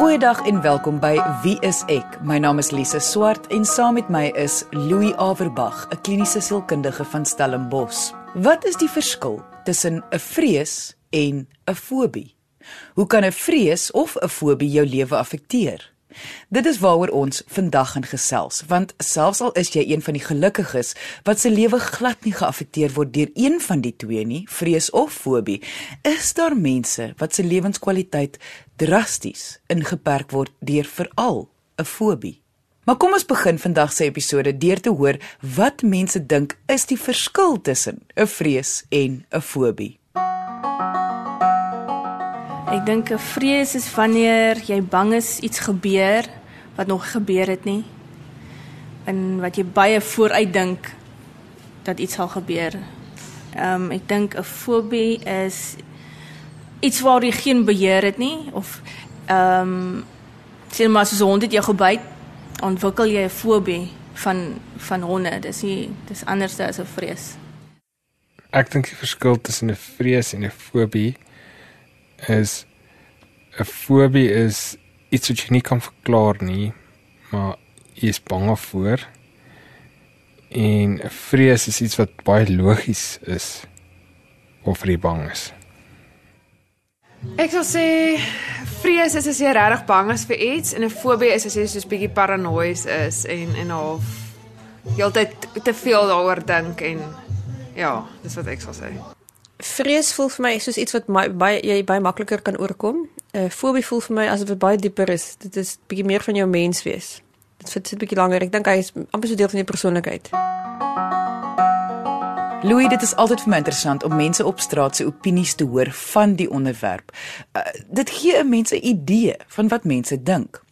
Goeiedag en welkom by Wie is ek? My naam is Lise Swart en saam met my is Louis Averbag, 'n kliniese sielkundige van Stellenbosch. Wat is die verskil tussen 'n vrees en 'n fobie? Hoe kan 'n vrees of 'n fobie jou lewe affekteer? Dit is waaroor ons vandag gaan gesels, want selfs al is jy een van die gelukkiges wat se lewe glad nie geaffekteer word deur een van die twee nie, vrees of fobie, is daar mense wat se lewenskwaliteit drasties ingeperk word deur veral 'n fobie. Maar kom ons begin vandag se episode deur te hoor wat mense dink is die verskil tussen 'n vrees en 'n fobie. Ek dink 'n vrees is wanneer jy bang is iets gebeur wat nog gebeur het nie. En wat jy baie vooruit dink dat iets sal gebeur. Ehm um, ek dink 'n fobie is iets waar jy geen beheer het nie of ehm um, sê maar so 'n hond het jou gebyt, ontwikkel jy 'n fobie van van honde. Dis nie dis anders as 'n vrees. Ek dink die verskil tussen 'n vrees en 'n fobie is 'n fobie is iets wat jy nie kan verklaar nie, maar jy is bang voor. En 'n vrees is iets wat baie logies is of jy bang is. Ek sal sê vrees is as jy regtig bang is vir iets en 'n fobie is as jy soos bietjie paranoïes is en en half heeltyd te veel daaroor dink en ja, dis wat ek sal sê. Vrees voel vir my soos iets wat my, baie jy baie makliker kan oorkom. 'n uh, Fobie voel vir my asof dit baie dieper is. Dit is bietjie meer van jou menswees. Dit sit bietjie langer. Ek dink hy is amper so deel van jou persoonlikheid. Louis, dit is altyd vir my interessant om mense op straat se opinies te hoor van die onderwerp. Uh, dit gee 'n mens 'n idee van wat mense dink.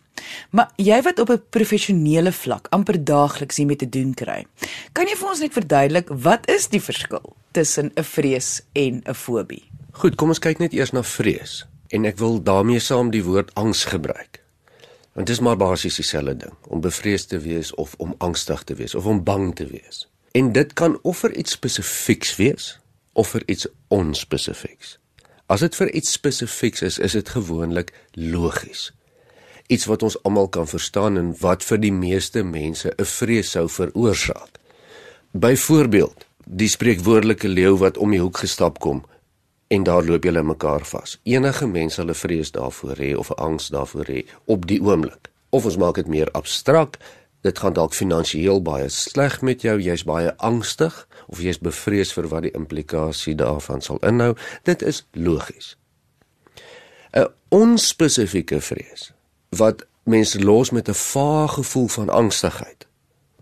Maar jy wat op 'n professionele vlak amper daagliks hiermee te doen kry. Kan jy vir ons net verduidelik wat is die verskil tussen 'n vrees en 'n fobie? Goed, kom ons kyk net eers na vrees en ek wil daarmee saam die woord angs gebruik. Want dit is maar basies dieselfde ding, om bevrees te wees of om angstig te wees of om bang te wees. En dit kan of vir iets spesifieks wees of vir iets onspesifieks. As dit vir iets spesifieks is, is dit gewoonlik logies. Iets wat ons almal kan verstaan en wat vir die meeste mense 'n vrees sou veroorsaak. Byvoorbeeld, die spreekwoordelike leeu wat om die hoek gestap kom en daar loop julle mekaar vas. Enige mens sal 'n vrees daarvoor hê of 'n angs daarvoor hê op die oomblik. Of ons maak dit meer abstrakt, dit gaan dalk finansiëel baie sleg met jou, jy's baie angstig of jy's bevrees vir wat die implikasie daarvan sal inhou. Dit is logies. 'n Onspesifieke vrees wat mense los met 'n vaag gevoel van angstigheid.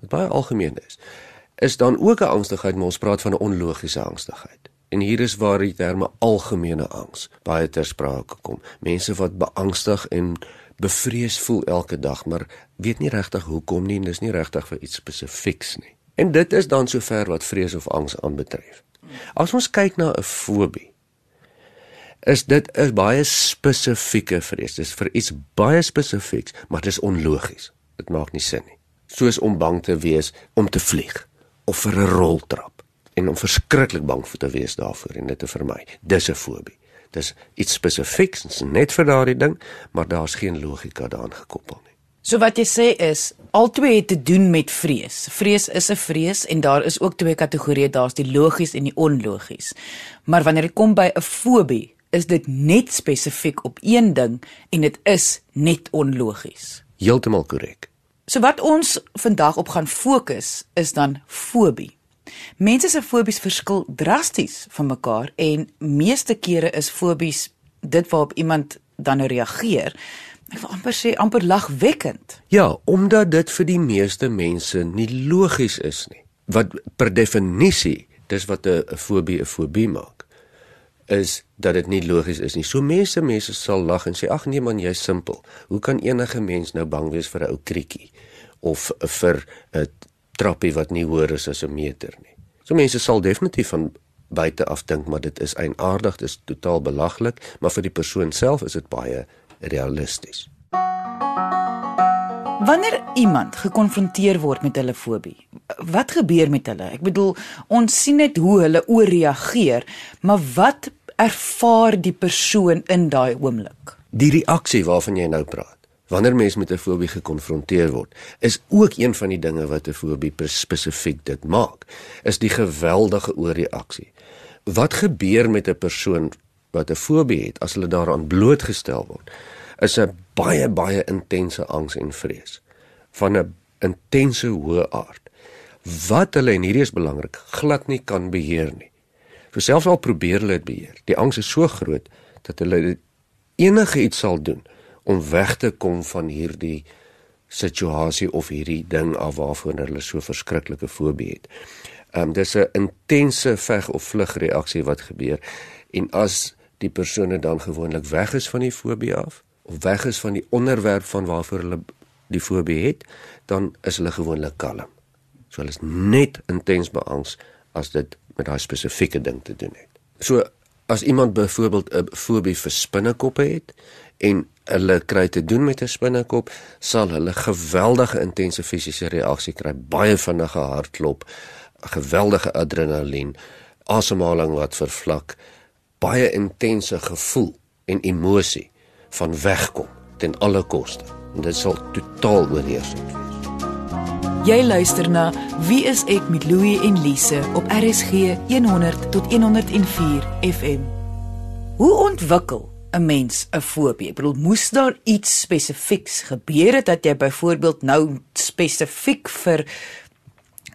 Wat baie algemeen is, is dan ook 'n angstigheid, maar ons praat van 'n onlogiese angstigheid. En hier is waar die terme algemene angs baie ter sprake kom. Mense wat beangstig en bevrees voel elke dag, maar weet nie regtig hoekom nie en dis nie regtig vir iets spesifieks nie. En dit is dan sover wat vrees of angs aanbetref. As ons kyk na 'n fobie, is dit 'n baie spesifieke vrees. Dis vir iets baie spesifieks, maar dit is onlogies. Dit maak nie sin nie. Soos om bang te wees om te vlieg of vir 'n roltrap en om verskriklik bang vir te wees daarvoor en dit te vermy. Dis 'n fobie. Dis iets spesifieks, net vir daardie ding, maar daar's geen logika daaraan gekoppel nie. So wat jy sê is albei het te doen met vrees. Vrees is 'n vrees en daar is ook twee kategorieë, daar's die logies en die onlogies. Maar wanneer dit kom by 'n fobie, is dit net spesifiek op een ding en dit is net onlogies. Heeltemal korrek. So wat ons vandag op gaan fokus is dan fobie. Mense se fobies verskil drasties van mekaar en meeste kere is fobies dit waarop iemand dan nou reageer. Ek wil amper sê amper lagwekkend. Ja, omdat dit vir die meeste mense nie logies is nie. Wat per definisie, dis wat 'n fobie 'n fobie maak is dat dit nie logies is nie. So mense mense sal lag en sê ag nee man, jy's simpel. Hoe kan enige mens nou bang wees vir 'n ou krietjie of vir 'n trappie wat nie hoër is as 'n meter nie. So mense sal definitief van buite af dink maar dit is eienaardig, dit is totaal belaglik, maar vir die persoon self is dit baie realisties. Wanneer iemand gekonfronteer word met hulle fobie, wat gebeur met hulle? Ek bedoel, ons sien net hoe hulle ooreageer, maar wat ervaar die persoon in daai oomblik? Die reaksie waarvan jy nou praat. wanneer mens met 'n fobie gekonfronteer word, is ook een van die dinge wat 'n fobie spesifiek dit maak, is die geweldige ooreaksie. Wat gebeur met 'n persoon wat 'n fobie het as hulle daaraan blootgestel word? Is 'n baie baie intense angs en vrees van 'n intense hoë aard wat hulle en hierdie is belangrik glad nie kan beheer nie. So selfs al probeer hulle dit beheer, die angs is so groot dat hulle enige iets sal doen om weg te kom van hierdie situasie of hierdie ding af waarvoor hulle so verskriklike fobie het. Ehm um, dis 'n intense veg of vlug reaksie wat gebeur en as die persone dan gewoonlik weg is van die fobie af of weg is van die onderwerp van waarvoor hulle die fobie het, dan is hulle gewoonlik kalm. So hulle is net intens beangs as dit met daai spesifieke ding te doen het. So as iemand byvoorbeeld 'n fobie vir spinnekoppe het en hulle kry te doen met 'n spinnekop, sal hulle geweldige intense fisiese reaksie kry, baie vinnige hartklop, geweldige adrenalien, asemhaling wat vervlak, baie intense gevoel en emosie van wegkom ten alle koste. En dit sal totaal oorheersend wees. Jy luister na Wie is ek met Louie en Lise op RSG 100 tot 104 FM. Hoe ontwikkel 'n mens 'n fobie? Ek bedoel, moes daar iets spesifieks gebeur het dat jy byvoorbeeld nou spesifiek vir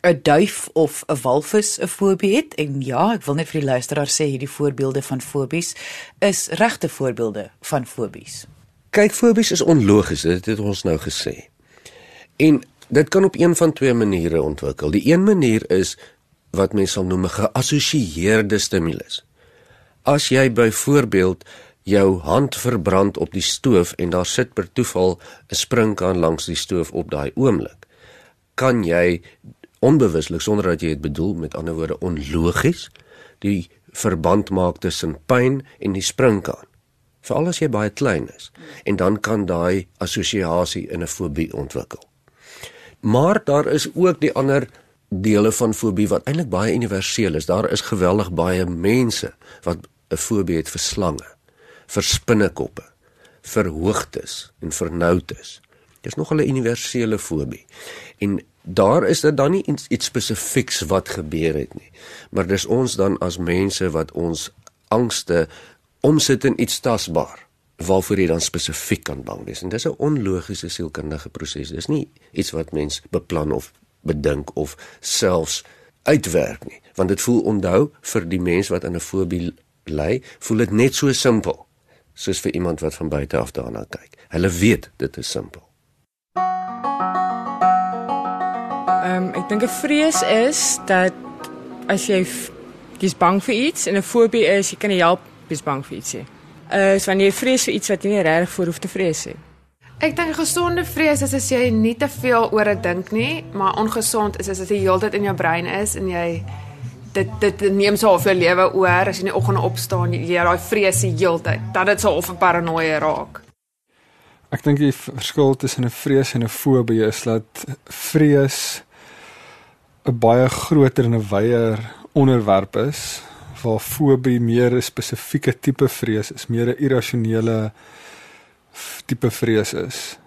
'n duif of 'n walvis 'n fobie het? En ja, ek wil net vir die luisteraar sê hierdie voorbeelde van fobies is regte voorbeelde van fobies. Kyk, fobies is onlogies, dit het ons nou gesê. En dit kan op een van twee maniere ontwikkel. Die een manier is wat mense sal noem 'n geassosieerde stimulus. As jy byvoorbeeld jou hand verbrand op die stoof en daar sit per toeval 'n sprinkaan langs die stoof op daai oomblik, kan jy onbewuslik sonder dat jy dit bedoel met ander woorde onlogies die verband maak tussen pyn en die sprinkaan. Veral as jy baie klein is en dan kan daai assosiasie in 'n fobie ontwikkel. Maar daar is ook die ander dele van fobie wat eintlik baie universeel is. Daar is geweldig baie mense wat 'n fobie het vir slange, vir spinnekoppe, vir hoogtes en vir noutes. Dis nog 'n universele fobie. En daar is dit dan nie iets, iets spesifieks wat gebeur het nie. Maar dis ons dan as mense wat ons angste omsit in iets tasbaar waarvoor jy dan spesifiek kan bang wees. En dis 'n onlogiese sielkundige proses. Dis nie iets wat mens beplan of bedink of selfs uitwerk nie, want dit voel onthou vir die mens wat aan 'n fobie ly, voel dit net so simpel soos vir iemand wat van buite af daarna kyk. Hulle weet dit is simpel. Dink 'n vrees is dat as jy jy's bang vir iets en 'n fobie is jy kan nie help jy's bang vir iets nie is wanneer jy vrees vir iets wat jy nie regtig voor hoef te vrees nie. Ek dink 'n gesonde vrees is as jy nie te veel oor dit dink nie, maar ongesond is as dit heeltyd in jou brein is en jy dit dit neem so half jou lewe oor as jy in die oggend opstaan jy jy daai vrees die heeltyd dat dit sou of 'n paranoia raak. Ek dink die verskil tussen 'n vrees en 'n fobie is dat vrees 'n baie groter en 'n wyeer onderwerp is waar fobie meer 'n spesifieke tipe vrees is, meer 'n irrasionele tipe vrees is.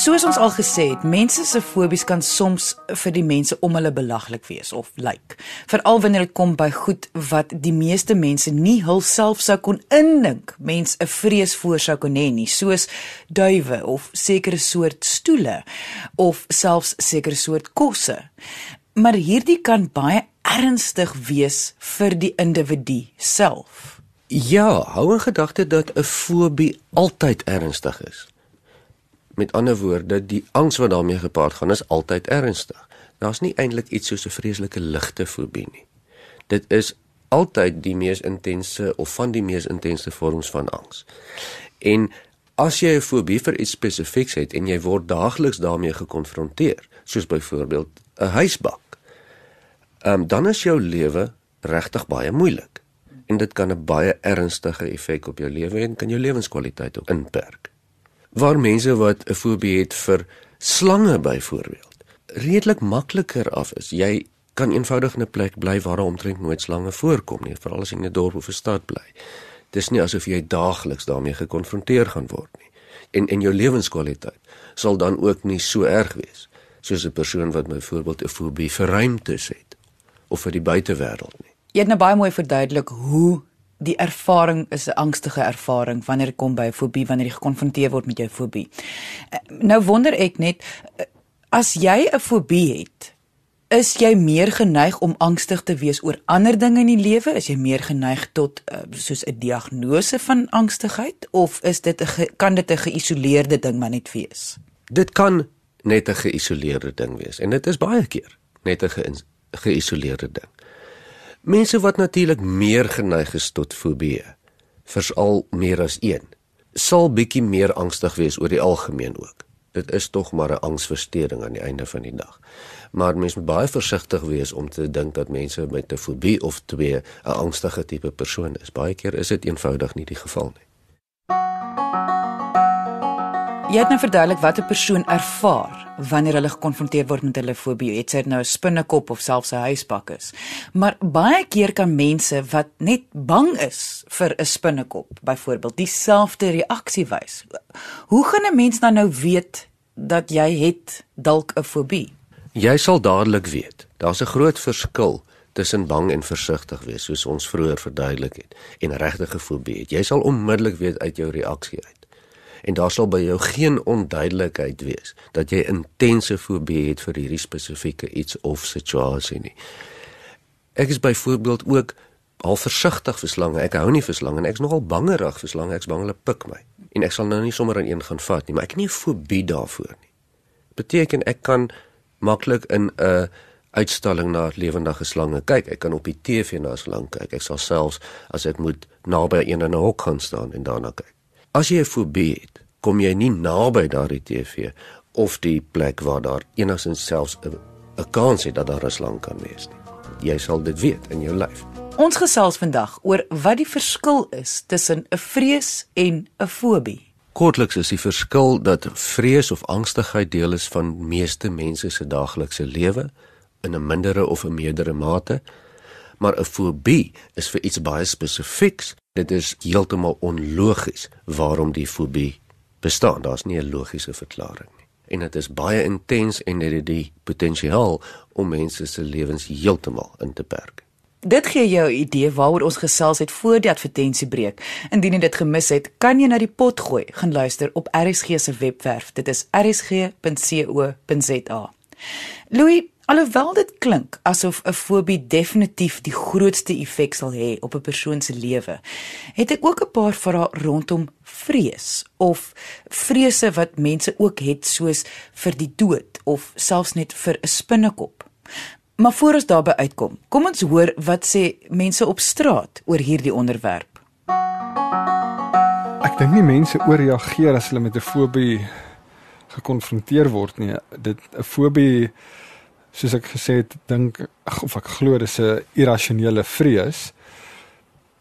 Soos ons al gesê het, mense se fobies kan soms vir die mense om hulle belaglik wees of lyk. Like. Veral wanneer dit kom by goed wat die meeste mense nie hulself sou kon indink mens 'n vrees voor sou kon hê nie, soos duwe of sekere soort stoele of selfs sekere soort kosse maar hierdie kan baie ernstig wees vir die individu self. Ja, hou in gedagte dat 'n fobie altyd ernstig is. Met ander woorde, die angs wat daarmee gepaard gaan is altyd ernstig. Daar's nie eintlik iets soos 'n vreeslike ligte fobie nie. Dit is altyd die mees intense of van die mees intense vorms van angs. En as jy 'n fobie vir iets spesifieks het en jy word daagliks daarmee gekonfronteer, soos byvoorbeeld 'n huisbak. Um, dan is jou lewe regtig baie moeilik. En dit kan 'n baie ernstige effek op jou lewe en kan jou lewenskwaliteit ook inperk. Waar mense wat 'n fobie het vir slange byvoorbeeld, redelik makliker af is. Jy kan eenvoudig in 'n plek bly waar daar omtrent nooit slange voorkom nie, veral as jy in 'n dorp of 'n stad bly. Dis nie asof jy daagliks daarmee gekonfronteer gaan word nie. En en jou lewenskwaliteit sal dan ook nie so erg wees soos 'n persoon wat byvoorbeeld 'n fobie vir ruimtes het of vir die buitewêreld nie. Jy het nou baie mooi verduidelik hoe die ervaring is 'n angstige ervaring wanneer dit kom by 'n fobie, wanneer jy gekonfronteer word met jou fobie. Eh, Nou wonder ek net eh, as jy 'n fobie het, is jy meer geneig om angstig te wees oor ander dinge in die lewe? Is jy meer geneig tot uh, soos 'n diagnose van angstigheid of is dit 'n kan dit 'n geïsoleerde ding maar net wees? Dit kan net 'n geïsoleerde ding wees en dit is baie keer net 'n ge geïsoleerde ding. Mense wat natuurlik meer geneig is tot fobie, veral meer as een, sal bietjie meer angstig wees oor die algemeen ook. Dit is tog maar 'n angsversteuring aan die einde van die dag. Maar mens moet baie versigtig wees om te dink dat mense met 'n fobie of twee 'n angstige tipe persoon is. Baie keer is dit eenvoudig nie die geval nie. Jy het nou verduidelik wat 'n persoon ervaar wanneer hulle gekonfronteer word met hulle fobie. Het dit nou 'n spinnekop of selfs 'n huisbak is. Maar baie keer kan mense wat net bang is vir 'n spinnekop, byvoorbeeld, dieselfde reaksie wys. Hoe gaan 'n mens dan nou weet dat jy het dalk 'n fobie? Jy sal dadelik weet. Daar's 'n groot verskil tussen bang en versigtig wees, soos ons vroeër verduidelik het, en regtige fobie. Het. Jy sal onmiddellik weet uit jou reaksie uit. En daar sal by jou geen onduidelikheid wees dat jy intense fobie het vir hierdie spesifieke iets of situasie nie. Ek is byvoorbeeld ook al versigtig vir slange. Ek hou nie vir slange en ek's nogal bangerig vir slange. Ek's bang hulle pik my. En ek sal nou nie sommer aan een gaan vat nie, maar ek het nie 'n fobie daarvoor nie. Beteken ek kan maklik in 'n uitstalling na lewendige slange kyk. Ek kan op die TV na 'n slang kyk. Ek sal selfs as ek moet naby een in 'n hok gaan staan en daarna kyk. As jy 'n fobie het, kom jy nie naby daardie TV of die plek waar daar enigstens selfs 'n 'n kans het dat daar 'n slang kan wees nie. Jy sal dit weet in jou lyf. Ons gesels vandag oor wat die verskil is tussen 'n vrees en 'n fobie. Kortliks is die verskil dat vrees of angstigheid deel is van meeste mense se daaglikse lewe in 'n mindere of 'n meerdere mate, maar 'n fobie is vir iets baie spesifieks. Dit is heeltemal onlogies waarom die fobie bestaan. Daar's nie 'n logiese verklaring nie. En dit is baie intens en het die potensiaal om mense se lewens heeltemal in te perk. Dit gee jou 'n idee waaroor ons gesels het voor die advertensiebreek. Indien jy dit gemis het, kan jy na die pot gooi gaan luister op RSG se webwerf. Dit is rsg.co.za. Louis, alhoewel dit klink asof 'n fobie definitief die grootste effek sal hê op 'n persoon se lewe, het ek ook 'n paar vrae rondom vrees of vrese wat mense ook het soos vir die dood of selfs net vir 'n spinnekop. Maar voor ons daarby uitkom, kom ons hoor wat sê mense op straat oor hierdie onderwerp. Ek dink nie mense ooreageer as hulle met 'n fobie gekonfronteer word nie. Dit 'n fobie soos ek gesê het, dink of ek glo dis 'n irrasionele vrees.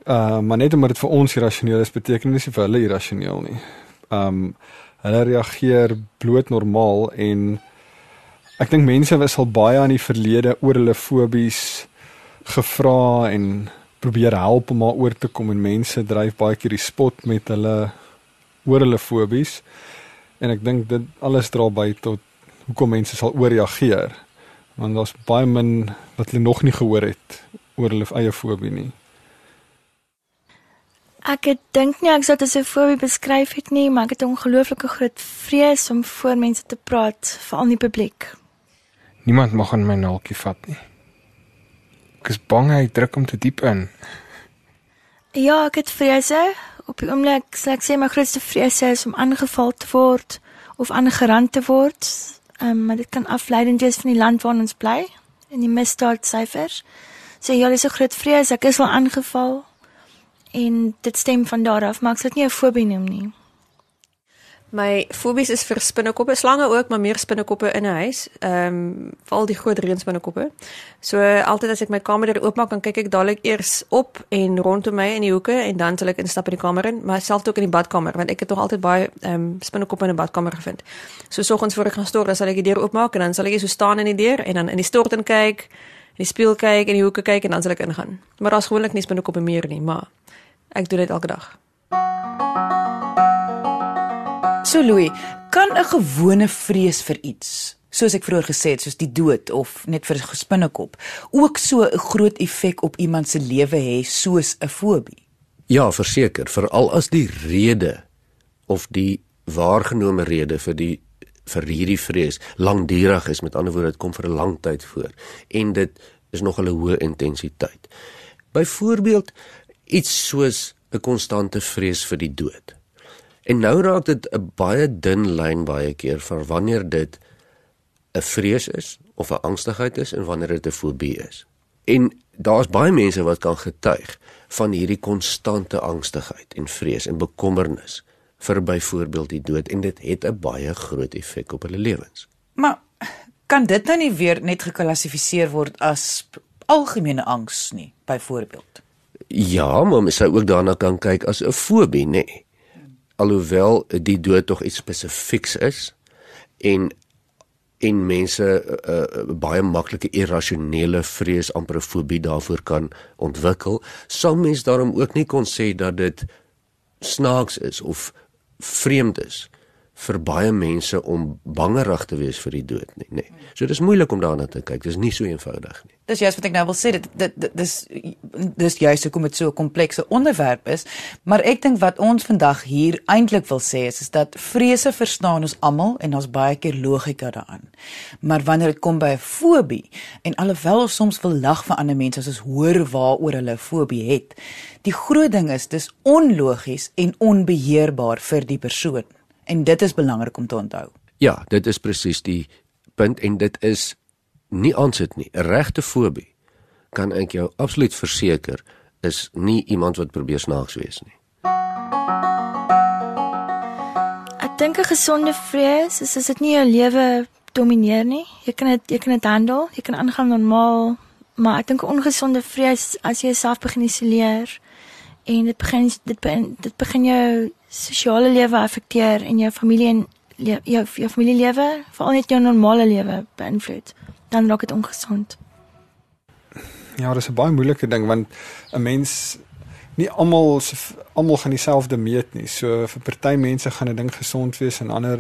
Uh maar net omdat dit vir ons irrasioneel is, beteken dit nie vir hulle irrasioneel nie. Um hulle reageer bloot normaal en ek dink mense was al baie aan die verlede oor hulle fobies gevra en probeer help om daaroor te kom en mense dryf baie keer die spot met hulle oor hulle fobies en ek dink dit alles dra by tot hoekom mense sal ooreageer want daar's baie min wat hulle nog nie gehoor het oor hulle eie fobie nie. Ek dink nie ek sou dit as 'n fobie beskryf het nie, maar ek het 'n ongelooflike groot vrees om voor mense te praat, veral in die publiek. Niemand mag aan my naaltjie vat nie. Ek is bang hy druk hom te diep in. Ja, ek het vrese. Op die oomblik sal ek sê my grootste vrese is om aangeval te word of aangerand te word. Ehm um, maar dit kan afleidend wees van die land waarin ons bly en die misdaadsyfers. So ja, dis 'n groot vrees. Ek is wel aangeval en dit stem van daar af, maar ek sal dit nie 'n fobie noem nie. My fobies is vir spinnekoppe, slange ook, maar meer spinnekoppe in 'n huis. Ehm um, veral die groot reënspinnekoppe. So altyd as ek my kamerdeur oopmaak, dan kyk ek dadelik eers op en rondom my in die hoeke en dan sal ek instap in die kamer in, maar selfs ook in die badkamer want ek het nog altyd baie ehm um, spinnekoppe in 'n badkamer gevind. So soggens voor ek gaan stort, dan sal ek die deur oopmaak en dan sal ek so staan in die deur en dan in die stort in kyk, in die spieël kyk en in die hoeke kyk en dan sal ek ingaan. Maar daar's gewoonlik nie spinnekoppe meer nie, maar Ek doen dit elke dag. So Louis, kan 'n gewone vrees vir iets, soos ek vroeër gesê het, soos die dood of net vir 'n gespinnekop, ook so 'n groot effek op iemand se lewe hê soos 'n fobie? Ja, verseker, veral as die rede of die waargenome rede vir die vir hierdie vrees langdurig is, met ander woorde dit kom vir 'n lang tyd voor en dit is nog 'n hoë intensiteit. Byvoorbeeld iets soos 'n konstante vrees vir die dood. En nou raak dit 'n baie dun lyn baie keer van wanneer dit 'n vrees is of 'n angstigheid is en wanneer dit 'n fobie is. En daar's baie mense wat kan getuig van hierdie konstante angstigheid en vrees en bekommernis vir byvoorbeeld die dood en dit het 'n baie groot effek op hulle lewens. Maar kan dit nou nie weer net geklassifiseer word as algemene angs nie, byvoorbeeld? Ja, maar mens sou ook daarna kan kyk as 'n fobie, nê. Nee. Alhoewel die dood tog iets spesifieks is en en mense 'n uh, uh, baie maklike irrasionele vrees amper 'n fobie daarvoor kan ontwikkel, sou mens daarom ook nie kon sê dat dit snaaks is of vreemd is vir baie mense om bangerig te wees vir die dood nie, nê. Nee. So dis moeilik om daarna te kyk. Dis nie so eenvoudig nie. Dis juist wat ek nou wil sê. Dit dit dis dis juist hoekom dit so 'n komplekse onderwerp is, maar ek dink wat ons vandag hier eintlik wil sê is is dat vrese verstaan ons almal en ons baie keer logika daaraan. Maar wanneer dit kom by 'n fobie en alhoewel ons soms wil lag vir ander mense as ons hoor waaroor hulle 'n fobie het, die groot ding is dis onlogies en onbeheerbaar vir die persoon. En dit is belangrik om te onthou. Ja, dit is presies die punt en dit is nie aansit nie. 'n Regte fobie kan ek jou absoluut verseker is nie iemand wat probeer snaaks wees nie. Ek dink 'n gesonde vrees is as dit nie jou lewe domineer nie. Jy kan dit jy kan dit handle, jy kan aangaan normaal, maar ek dink 'n ongesonde vrees as jy jouself begin isoleer en dit begin dit begin, dit begin jou sosiale lewe affekteer en jou familie en jou jou familielewe, veral net jou normale lewe beïnvloed, dan raak dit ongesond. Ja, dis 'n baie moeilike ding want 'n mens nie almal almal gaan dieselfde meet nie. So vir party mense gaan 'n ding gesond wees en ander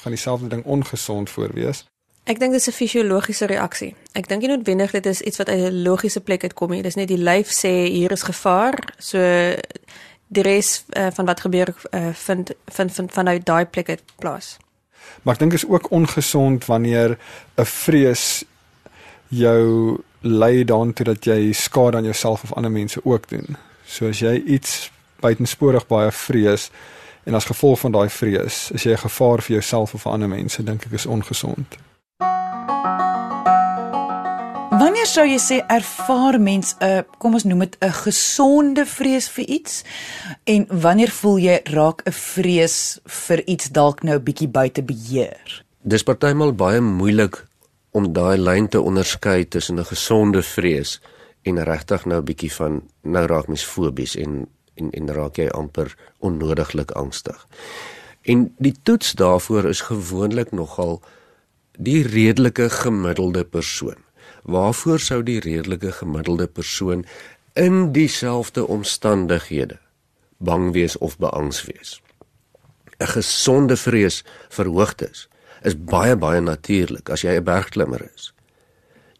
gaan dieselfde ding ongesond voorwees. Ek dink dit is 'n fisiologiese reaksie. Ek dink nie noodwendig dit is iets wat uit 'n logiese plek uitkom nie. Dis net die lyf sê hier is gevaar. So die res uh, van wat gebeur uh, vind vind vind vanuit daai plek uit plaas. Maar ek dink is ook ongesond wanneer 'n vrees jou lei daartoe dat jy skade aan jouself of ander mense ook doen. So as jy iets buitensporig baie vrees en as gevolg van daai vrees is jy 'n gevaar vir jouself of ander mense, dink ek is ongesond. Wanneer sou jy sê ervaar mens 'n kom ons noem dit 'n gesonde vrees vir iets en wanneer voel jy raak 'n vrees vir iets dalk nou 'n bietjie buite beheer? Dis partymal baie moeilik om daai lyn te onderskei tussen 'n gesonde vrees en regtig nou 'n bietjie van nou raak mens fobies en en en raak jy amper onnodiglik angstig. En die toets daarvoor is gewoonlik nogal die redelike gemiddelde persoon waarvoor sou die redelike gemiddelde persoon in dieselfde omstandighede bang wees of beangs wees? 'n Gesonde vrees vir hoogtes is baie baie natuurlik as jy 'n bergklimmer is.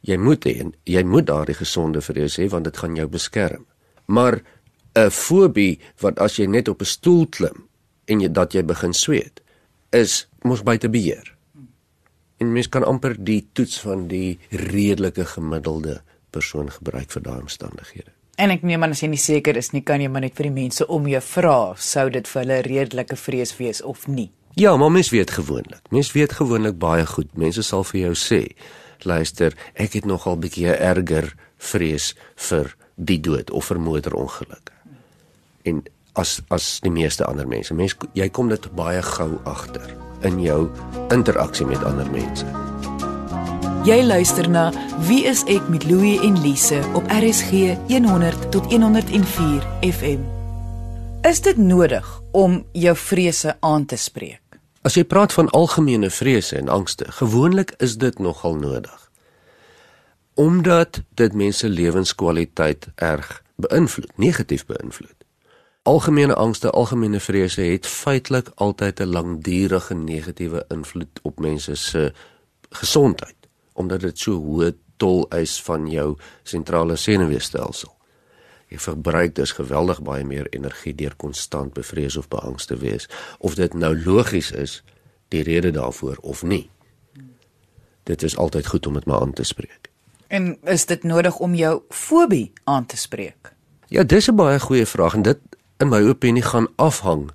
Jy moet hê jy moet daardie gesonde vrees hê want dit gaan jou beskerm. Maar 'n fobie wat as jy net op 'n stoel klim en jy dat jy begin sweet is mos buite beheer en mens kan amper die toets van die redelike gemiddelde persoon gebruik vir daai omstandighede. En ek neem aan as jy nie seker is nie, kan jy maar net vir die mense om jou vra, sou dit vir hulle redelike vrees wees of nie? Ja, maar mens weet gewoonlik. Mens weet gewoonlik baie goed. Mense sal vir jou sê, luister, ek het nogal bietjie erger vrees vir die dood of vir motorongelukke. En as as die meeste ander mense, mens jy kom dit baie gou agter in jou interaksie met ander mense. Jy luister na Wie is ek met Louie en Lise op RSG 100 tot 104 FM. Is dit nodig om jou vrese aan te spreek? As jy praat van algemene vrese en angste, gewoonlik is dit nogal nodig. Omdat dit mense lewenskwaliteit erg beïnvloed, negatief beïnvloed. Algemene angste, algemene vrese het feitelik altyd 'n langdurige negatiewe invloed op mense se gesondheid omdat dit so hoë tol eis van jou sentrale senuweestelsel. Jy verbruik dus geweldig baie meer energie deur konstant bevrees of beangst te wees of dit nou logies is die rede daarvoor of nie. Dit is altyd goed om dit maar aan te spreek. En is dit nodig om jou fobie aan te spreek? Ja, dis 'n baie goeie vraag en dit in my opinie gaan afhang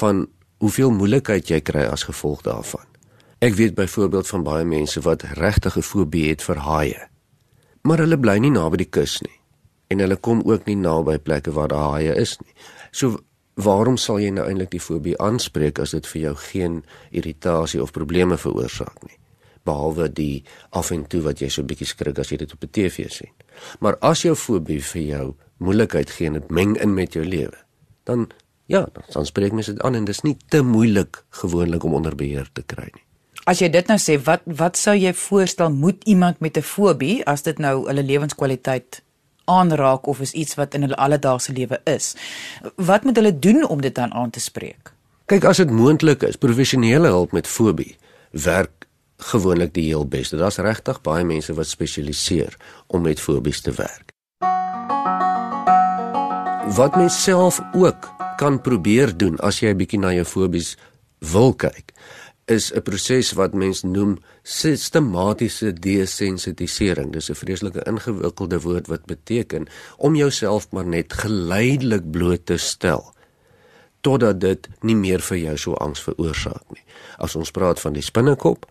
van hoeveel moeilikheid jy kry as gevolg daarvan. Ek weet byvoorbeeld van baie mense wat regtig 'n fobie het vir haie. Maar hulle bly nie naby die kus nie en hulle kom ook nie naby plekke waar daar haie is nie. So waarom sal jy nou eintlik die fobie aanspreek as dit vir jou geen irritasie of probleme veroorsaak nie? Behalwe die af en toe wat jy so bietjie skrik as jy dit op die TV sien. Maar as jou fobie vir jou moeilikheid gee en dit meng in met jou lewe, dan ja, dan spreek mens dit aan en dis nie te moeilik gewoonlik om onder beheer te kry nie. As jy dit nou sê, wat wat sou jy voorstel moet iemand met 'n fobie as dit nou hulle lewenskwaliteit aanraak of is iets wat in hulle alledaagse lewe is. Wat moet hulle doen om dit dan aan te spreek? Kyk, as dit moontlik is, professionele hulp met fobie werk gewoonlik die heel beste. Daar's regtig baie mense wat spesialiseer om met fobies te werk. Wat mens self ook kan probeer doen as jy 'n bietjie na jou fobies wil kyk, is 'n proses wat mens noem sistematiese desensitisering. Dis 'n vreeslike ingewikkelde woord wat beteken om jouself maar net geleidelik bloot te stel totdat dit nie meer vir jou so angs veroorsaak nie. As ons praat van die spinnekop,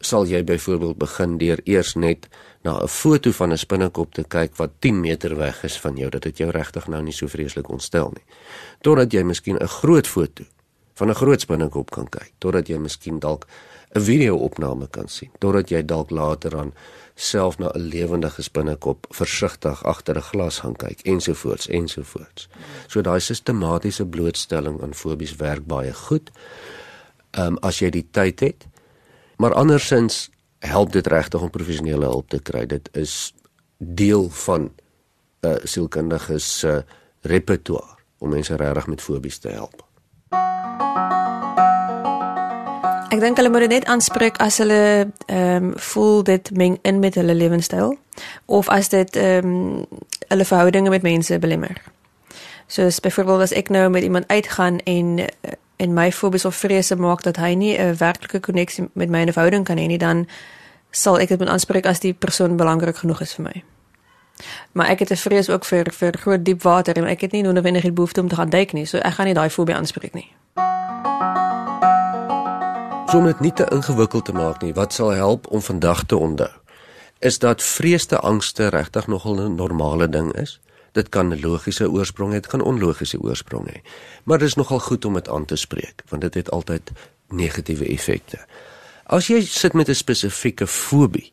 sal jy byvoorbeeld begin deur eers net na 'n foto van 'n spinnekop te kyk wat 10 meter weg is van jou dat dit jou regtig nou nie so vreeslik ontstel nie. Totdat jy miskien 'n groot foto van 'n groot spinnekop kan kyk, totdat jy miskien dalk 'n video-opname kan sien, totdat jy dalk later aan self na 'n lewendige spinnekop versigtig agter 'n glas gaan kyk ensovoorts ensovoorts. So daai sistematiese blootstelling aan fobies werk baie goed. Ehm um, as jy die tyd het. Maar andersins help dit regtig om professionele hulp te kry. Dit is deel van 'n uh, sielkundige se uh, repertoire om mense regtig met fobies te help. Ek dink hulle moet dit net aanspreek as hulle ehm um, voel dit meng in met hulle lewenstyl of as dit ehm um, hulle verhoudinge met mense belemmer. So byvoorbeeld as ek nou met iemand uitgaan en en my fobies of vrese maak dat hy nie 'n werklike koneksie met my 'n verhouding kan hê nie, dan sal ek dit moet aanspreek as die persoon belangrik genoeg is vir my. Maar ek het 'n vrees ook vir vir groot diep water en ek het nie noodwendig die behoefte om te gaan duik nie, so ek gaan nie daai fobie aanspreek nie. So om dit nie te ingewikkeld te maak nie, wat sal help om vandag te onthou, is dat vreesde angste regtig nogal 'n normale ding is. Dit kan 'n logiese oorsprong hê, dit kan onlogiese oorsprong hê. Maar dit is nogal goed om dit aan te spreek, want dit het altyd negatiewe effekte. As jy sit met 'n spesifieke fobie,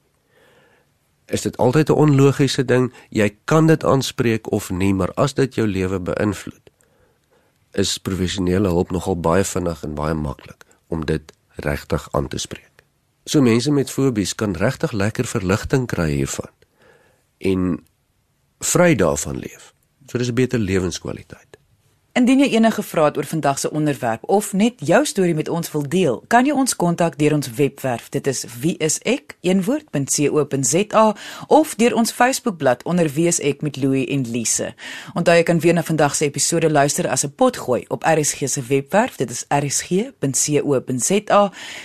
is dit altyd 'n onlogiese ding. Jy kan dit aanspreek of nie, maar as dit jou lewe beïnvloed, is professionele hulp nogal baie vinnig en baie maklik om dit regtig aan te spreek. So mense met fobies kan regtig lekker verligting kry hiervan en vry daarvan leef. So dis 'n beter lewenskwaliteit. Indien jy enige vrae het oor vandag se onderwerp of net jou storie met ons wil deel, kan jy ons kontak deur ons webwerf. Dit is wieisek.co.za of deur ons Facebookblad onder wieisek met Louie en Lise. Onthou jy kan weer na vandag se episode luister as 'n potgooi op RSG se webwerf. Dit is rsg.co.za.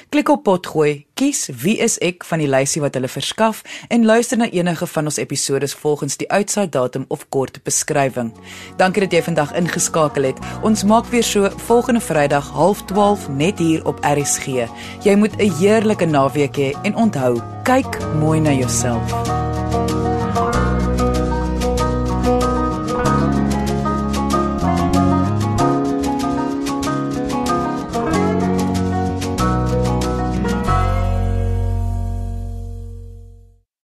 Klik op potgooi Kies wie is ek van die lysie wat hulle verskaf en luister na enige van ons episode volgens die uitsaaidatum of kort beskrywing. Dankie dat jy vandag ingeskakel het. Ons maak weer so volgende Vrydag 0.30 net hier op RSG. Jy moet 'n heerlike naweek hê en onthou, kyk mooi na jouself.